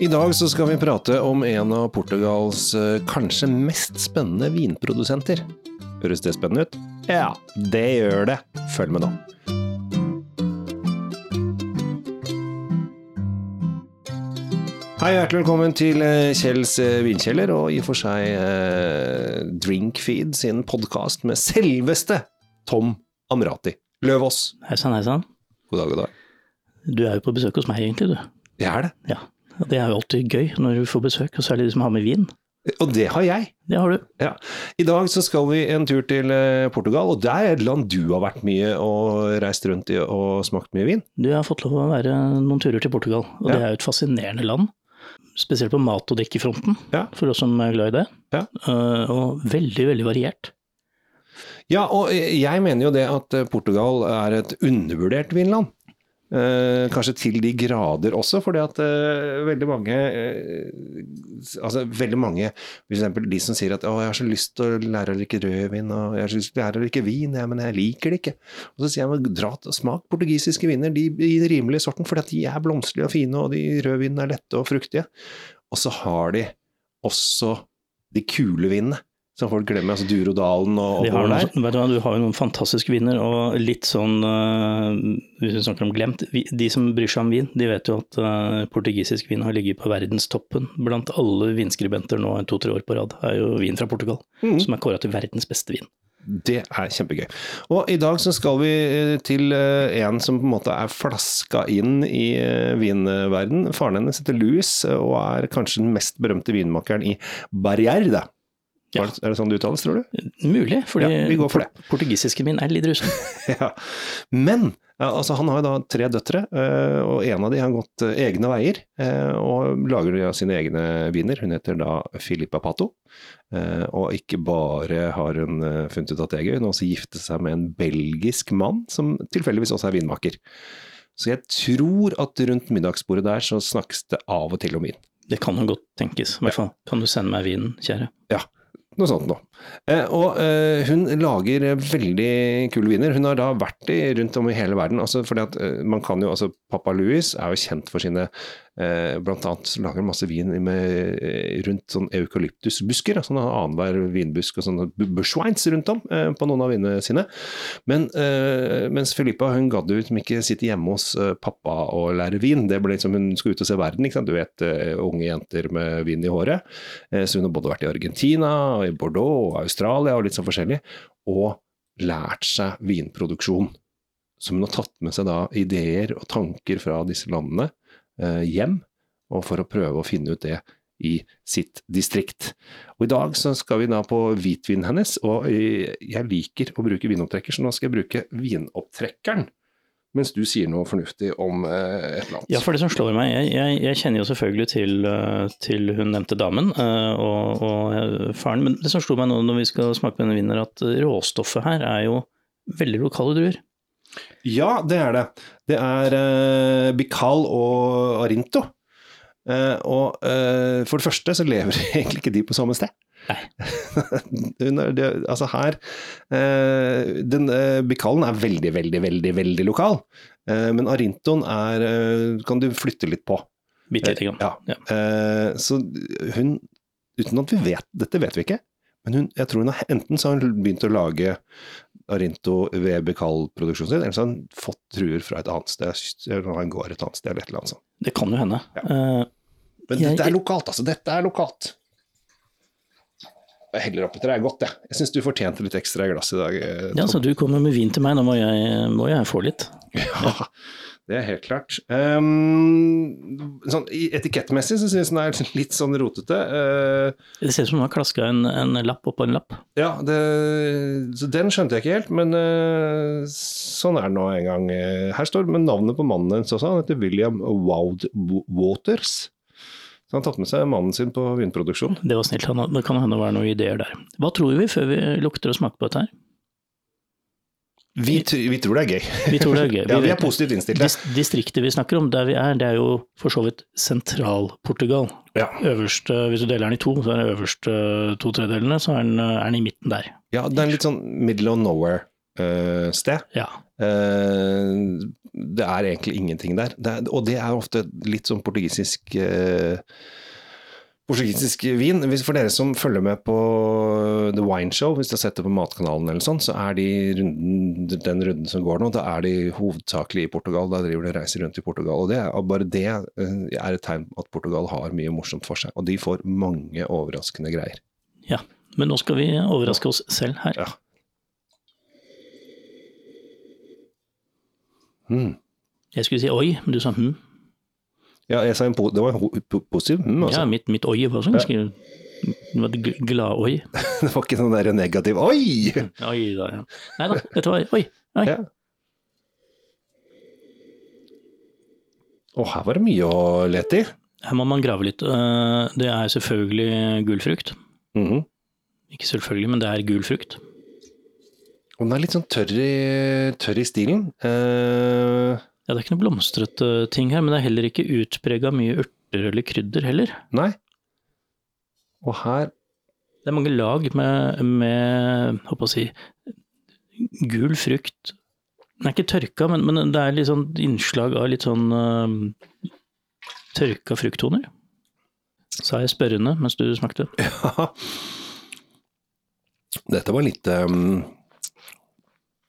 I dag så skal vi prate om en av Portugals eh, kanskje mest spennende vinprodusenter. Høres det spennende ut? Ja, det gjør det. Følg med nå. Hei, hjertelig velkommen til eh, Kjells eh, vinkjeller, og i og for seg eh, Drinkfeed sin podkast med selveste Tom Amrati Løvaas. Hei sann, hei sann. God dag, god dag. Du er jo på besøk hos meg egentlig, du. Jeg er det. Ja. Det er jo alltid gøy når du får besøk, og særlig de som har med vin. Og det har jeg. Det har du. Ja. I dag så skal vi en tur til eh, Portugal, og det er et land du har vært mye og reist rundt i og smakt mye vin. Du har fått lov å være noen turer til Portugal, og Ja. det er jo et fascinerende land. Spesielt på mat- og drikkefronten, Ja. for oss som er glad i det. Ja. Eh, og veldig, veldig variert. Ja, og jeg mener jo det at eh, Portugal er et undervurdert vinland. Eh, kanskje til de grader også, fordi at eh, veldig mange eh, Altså veldig mange, eksempel de som sier at å, jeg har så lyst til å lære å drikke rødvin, og jeg har så lyst til å lære å drikke vin, ja, men jeg liker det ikke. Og så sier jeg dra smak portugisiske viner, de i den rimelige sorten, fordi at de er blomsterlige og fine, og de rødvinene er lette og fruktige. Og så har de også de kule vinene, som folk glemmer, altså Durodalen og oppover der. sånn- vet du hva, du har jo noen fantastiske viner, og litt sånn uh, Hvis vi snakker om glemt, de som bryr seg om vin, de vet jo at uh, portugisisk vin har ligget på verdenstoppen blant alle vinskribenter nå to-tre år på rad. er jo vin fra Portugal, mm. som er kåra til verdens beste vin. Det er kjempegøy. Og i dag så skal vi eh, til en som på en måte er flaska inn i vinverden. Faren hennes heter Louis og er kanskje den mest berømte vinmakeren i Barrière. Ja. Er det- sånn det uttales, tror du? Mulig, fordi Ja, vi går for det. portugisisken min er litt rusen. ja. Men altså, han har jo da tre døtre, eh, og en av de har gått eh, egne veier eh, og lager da sine egne viner. Hun heter da Filippa Pato. Og ikke bare har hun funnet ut at det er gøy, hun har også giftet seg med en belgisk mann som tilfeldigvis også er vinmaker. Så jeg tror at rundt middagsbordet der så snakkes det av og til om vin. Det kan jo godt tenkes, i hvert fall. Kan du sende meg vinen, kjære? Noe sånt noe. Eh, og eh, hun lager eh, veldig kule viner. Hun har da vært i rundt om i hele verden. Altså fordi at man kan jo, altså Pappa Louis er jo kjent for sine Blant annet lager han masse vin med, eh, rundt sånn eukalyptusbusker. Han annenhver vinbusk og sånne bu- bushwines rundt om eh, på noen av vinene sine. Men eh, mens Filippa hun gadd jo liksom ikke sitte hjemme hos eh, pappa og lære vin. Det ble liksom, Hun skulle ut og se verden. ikke sant? Du vet, eh, unge jenter med vin i håret. Eh, Så hun har både vært i Argentina, og i Bordeaux og Australia og litt sånn forskjellig, og lært seg vinproduksjon. Som hun har tatt med seg da ideer og tanker fra disse landene eh, hjem, og for å prøve å finne ut det i sitt distrikt. Og I dag så skal vi da på hvitvinen hennes, og eh, jeg liker å bruke vinopptrekker, så nå skal jeg bruke vinopptrekkeren. Mens du sier noe fornuftig om eh, et eller annet. Ja, for det som slår meg, jeg, jeg, jeg kjenner jo selvfølgelig til, eh, til hun nevnte damen eh, og, og eh, faren, men det som slo meg nå når vi skal smake på denne vinen, er at råstoffet her er jo veldig lokale druer. Ja, det er det. Det er uh, Bikal og Arinto. Uh, og uh, for det første så lever egentlig ikke de på samme sted. Nei. Altså her den, Bikalen er veldig, veldig, veldig veldig lokal. Men Arintoen er kan du flytte litt på. Bitte lite grann. Ja. Ja. Så hun Uten at vi vet Dette vet vi ikke. Men hun, jeg tror hun har, enten så har hun begynt å lage Arinto ved Bekal-produksjonen sin, eller så har han fått truer fra et annet sted. Eller han går et annet sted, eller et eller annet sånt. Det kan jo hende. Ja. Uh, Men Jeg- dette er lokalt, altså. Dette er lokalt. Jeg heller oppi til det er godt, jeg. Jeg syns du fortjente litt ekstra glass i dag. Tom. ja, så du kommer med vin til meg, nå må jeg, må jeg få litt. Ja, det er helt klart. Um, sånn, etikettmessig så synes den er litt sånn rotete. Uh, Det ser ut som hun har klaska en, en lapp oppå en lapp. Ja, det, så den skjønte jeg ikke helt, men uh, sånn er det nå en gang. Her står med navnet på mannen hennes også, han heter William Woud Waters. Så han har tatt med seg mannen sin på vinproduksjon. Det var snilt. Han, det kan hende det var noen ideer der. Hva tror vi før vi lukter og smaker på dette her? Vi, vi tror det er gøy. Vi tror det er gøy. Ja, vi er positivt innstilte. Dis distriktet vi snakker om, der vi er, det er jo for så vidt sentral-Portugal. Ja. Øverst, eh, hvis du deler den i to, så er det øverste to tredjedelene, så er den, eh, er den i midten der. ja, det er en litt sånn middle of nowhere. sted. Ja. uh, det er egentlig ingenting der. Det er, og det er ofte litt sånn portugisisk eh, Portugisisk vin. For dere som følger med på The Wine Show, hvis dere har sett det på Matkanalen eller sånn, så er de runden, den runden som går nå, da er de hovedsakelig i Portugal. Da driver de reiser rundt i Portugal. Og det, bare det eh, er et tegn på at Portugal har mye morsomt for seg. Og de får mange overraskende greier. ja. Men nå skal vi overraske oss selv her. Ja. Mm. Jeg skulle si oi, men du sa hm. Ja, jeg sa en po det var positiv mm, altså. Ja, mitt, mitt oi var sånn ganske Det var et glad-oi. Det var ikke sånn der negativ Oi! Oi da, ja. Nei da, dette var oi. oi. Ja. Og her var det mye å lete i. Her må man grave litt. Eh, Det er selvfølgelig gul frukt. -hmm. Ikke selvfølgelig, men det er gul frukt. Og den er litt sånn tørr i, tørr i stilen. Eh, Ja, det er ikke noe blomstrete ting her, men det er heller ikke utprega mye urter eller krydder heller. nei. Og her Det er mange lag med, med håper å si, gul frukt. Den er ikke tørka, men, men det er litt sånn innslag av litt sånn uh, tørka frukttoner. Sa jeg spørrende mens du smakte. Ja. Dette var litt um,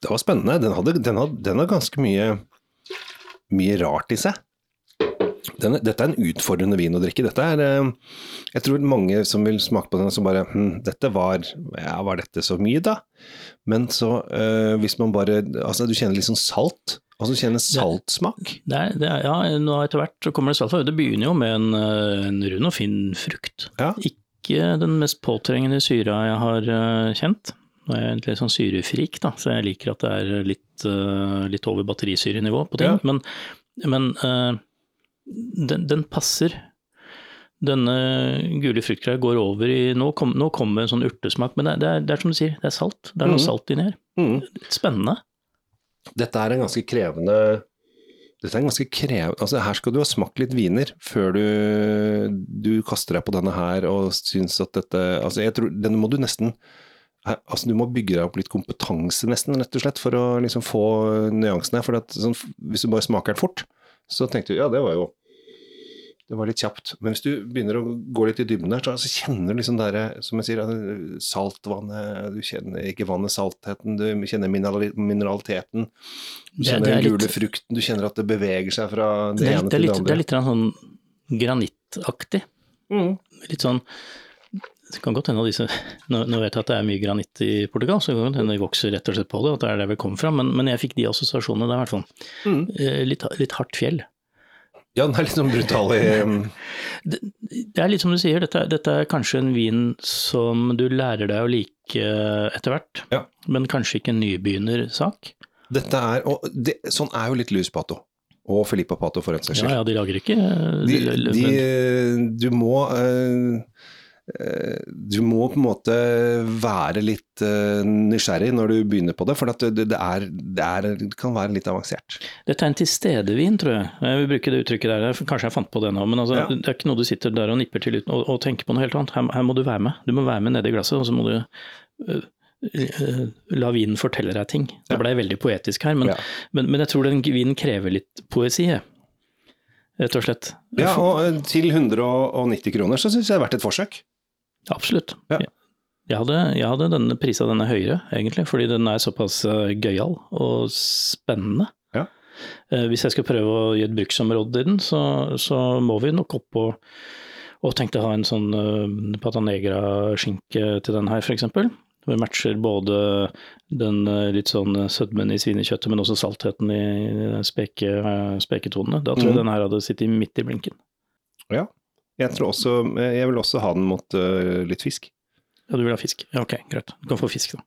Det var spennende. Den hadde, den hadde, den hadde ganske mye, mye rart i seg. Den, dette er en utfordrende vin å drikke. Dette er um, Jeg tror mange som vil smake på den, som bare hm, Dette var Ja, var dette så mye, da? Men så, uh, hvis man bare Altså, du kjenner litt sånn salt. Altså, du kjenner saltsmak. Det er, det er, ja, nå etter hvert så kommer det salt. Det begynner jo med en, eh, en rund og fin frukt. Ja. Ikke den mest påtrengende syra jeg har eh, kjent. Nå er jeg egentlig sånn syrefrik, da, så jeg liker at det er litt, eh, litt over batterisyrenivå på ting. Ja. Men, men eh, den, den passer. Denne gule fruktgreia går over i Nå, kom, nå kommer en sånn urtesmak, men det det, er, det er som du sier, det er salt. Det er noe mm. salt inni her. Mm. Spennende. Dette er en ganske krevende dette er en ganske krevende, altså Her skal du ha smakt litt viner før du, du kaster deg på denne her og syns at dette altså jeg tror, Denne må du nesten altså Du må bygge deg opp litt kompetanse, nesten, rett og slett, for å liksom få nyansene. For at, sånn, hvis du bare smaker den fort, så tenkte du ja, det var jo det var litt kjapt. Men hvis du begynner å gå litt i dybden der, så, altså, kjenner du liksom der, som jeg sier, saltvannet Du kjenner ikke vannet, saltheten, du kjenner mineraliteten. Du Det- kjenner er den gule litt- frukten, du kjenner at det beveger seg fra det, Det er, ene det er til det det det andre. er litt sånn granittaktig. Mm. Litt sånn Det kan godt hende at disse nå, nå vet jeg at det er mye granitt i Portugal, så det kan godt hende de vokser rett og slett på det, at det er der vi kommer fra, men, men jeg fikk de assosiasjonene der, i hvert fall. Mm. Eh, Litt, litt hardt fjell. Ja, den er litt sånn brutal i um, Det, det er litt som du sier, dette, dette er kanskje en vin som du lærer deg å like etter hvert, Ja. men kanskje ikke en nybegynnersak. Dette er Og det, sånn er jo litt Louis Pato. Og Filippa Pato, for en saks Ja skyld. ja, de lager ikke eh, de, de- de, du må eh, eh, Du må på en måte være litt eh, nysgjerrig når du begynner på det, for at det, er, det, er, det kan være litt avansert. Dette er en tilstedevin, tror jeg. Jeg vil bruke det uttrykket der. Kanskje jeg fant på det nå, men altså, Ja. det er ikke noe du sitter der og nipper til uten og tenker på noe helt annet. Her, her må du være med. Du må være med nedi glasset, og så må du øh, la vinen fortelle deg ting. Det blei veldig poetisk her, men, Ja. men, men jeg tror den vinen krever litt poesi, rett og slett. Ja, og eh, til 190 kroner så syns jeg det er verdt et forsøk. Absolutt. Ja. Jeg- hadde, jeg hadde denne prisa denne høyere, egentlig, fordi den er såpass øh, gøyal og spennende. Ja. Eh, Hvis jeg skal prøve å gi et bruksområde i den, så, så må vi nok opp og, og tenkte å ha en sånn uh, pata negra-skinke til den her, f.eks. Vi matcher både den eh, litt sånn sødmen i svinekjøttet, men også saltheten i speke, eh, speketonene. Da tror jeg Mhm. den her hadde sittet midt i blinken. Ja. Jeg, tror også, eh, jeg vil også ha den mot uh, litt fisk. Ja, du vil ha fisk? Ja, ok, greit. Du kan få fisk, da.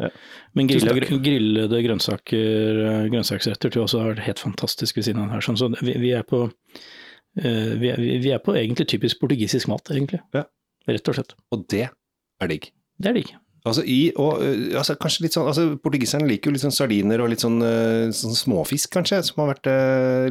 Ja. Men grilla, grillede grønnsaker, eh, grønnsaksretter tror jeg også har vært helt fantastisk ved siden av den her. Sånn, så vi, vi, er på, uh, vi, er, vi er på egentlig typisk portugisisk mat, egentlig. Ja. Rett og slett. Og det er digg. Det er digg. Altså i, og altså kanskje litt sånn, altså Portugiserne liker jo litt sånn sardiner og litt sånn, sånn småfisk, kanskje, som har vært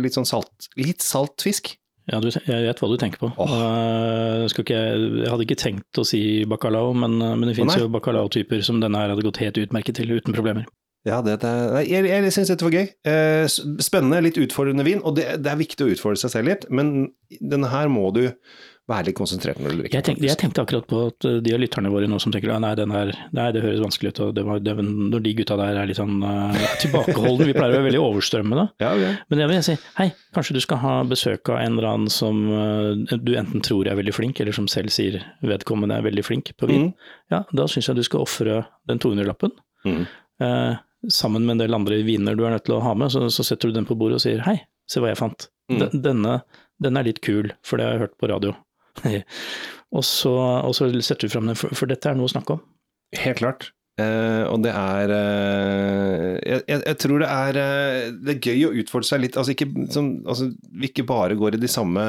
litt sånn salt Litt salt fisk. Ja, du, jeg vet hva du tenker på. Oh. Jeg, skal ikke, jeg hadde ikke tenkt å si bacalao, men, men det finnes oh, jo bacalao-typer som denne her hadde gått helt utmerket til, uten problemer. Ja, det, det, jeg, jeg syns dette var gøy. Eh, spennende, litt utfordrende vin. Og det, det, er viktig å utfordre seg selv litt, men denne her må du være litt konsentrert når du drikker. Jeg tenkte, jeg tenkte, akkurat på at de av lytterne våre nå som tenker nei, her, nei det høres vanskelig ut. det var, det, Når de gutta der er litt sånn uh, tilbakeholdne, vi pleier å være veldig overstrømmende. Ja, okay. Men jeg vil si hei, kanskje du skal ha besøk av en eller annen som uh, du enten tror er veldig flink, eller som selv sier vedkommende er veldig flink på vin. Mm. Ja, da syns jeg du skal ofre den 200-lappen. Mm. Uh, sammen med en del andre viner du er nødt til å ha med, så, så setter du den på bordet og sier hei, se hva jeg fant. Mm. Denne, denne, er litt kul, for det har jeg hørt på radio. og, så, og, så, setter du fram den, for, for, dette er noe å snakke om. Helt klart. Eh, og det er eh, jeg, jeg, tror det er eh, Det er gøy å utfordre seg litt. Altså ikke, som, altså, vi ikke bare går i de samme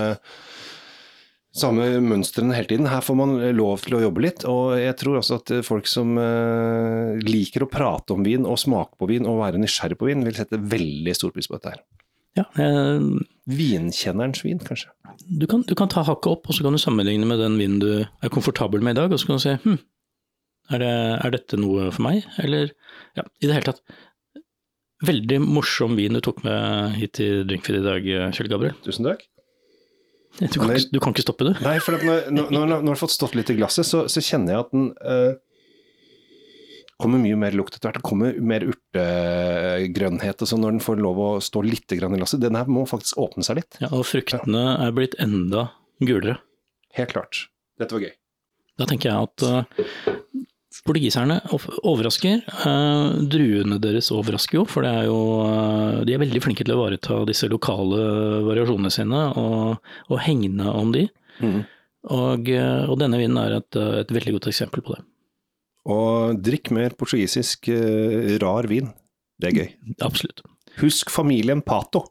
samme mønstrene hele tiden. Her får man lov til å jobbe litt. Og jeg tror også at folk som uh, liker å prate om vin og smake på vin og være nysgjerrig på vin, vil sette veldig stor pris på dette her. Ja, eh, Vinkjennerens vin, kanskje? Du kan, du kan ta hakket opp, og så kan du sammenligne med den vinen du er komfortabel med i dag, og så kan du se hm, er, det, er dette noe for meg, eller Ja, i det hele tatt. Veldig morsom vin du tok med hit til Drinkfeed i dag, Kjell Gabriel. Tusen takk. Du kan, du kan ikke stoppe, du. Nei, for når, når, når, du har fått stått litt i glasset, så, så kjenner jeg at den uh, kommer mye mer lukt etter hvert. Det kommer mer urtegrønnhet og sånn når den får lov å stå litt i lasset Den her må faktisk åpne seg litt. Ja, Og fruktene ja. er blitt enda gulere. Helt klart. Dette var gøy. Da tenker jeg at uh, portugiserne overrasker. Uh, druene deres overrasker jo, for er jo, uh, de er veldig flinke til å ivareta disse lokale variasjonene sine og, og hegne om de. Mm. Og, og, denne vinen er et, et veldig godt eksempel på det. Og drikk mer portugisisk uh, rar vin. Det er gøy. Absolutt. Husk familien Pato.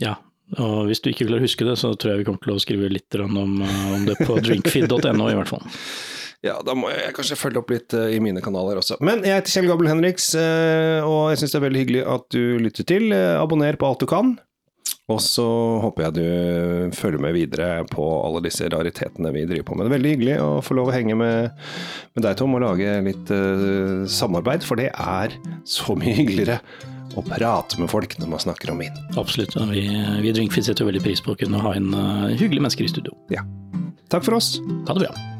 Ja, og hvis du ikke klarer å huske det, så tror jeg vi kommer til å skrive litt om, eh, om det på drinkfeed.no i hvert fall. Ja, da må jeg kanskje følge opp litt uh, i mine kanaler også. Men jeg heter Kjell Gabel Henriks, og jeg syns det er veldig hyggelig at du lytter til. abonner på alt du kan. Og så håper jeg du følger med videre på alle disse raritetene vi driver på med. Det er veldig hyggelig å få lov å henge med, med deg, Tom, og lage litt uh, samarbeid, for det er så mye hyggeligere å prate med folk når man snakker om vin. Absolutt. og Vi, vi setter veldig pris på å kunne ha en uh, hyggelig mennesker i studio. Ja. Takk for oss. Ha det bra.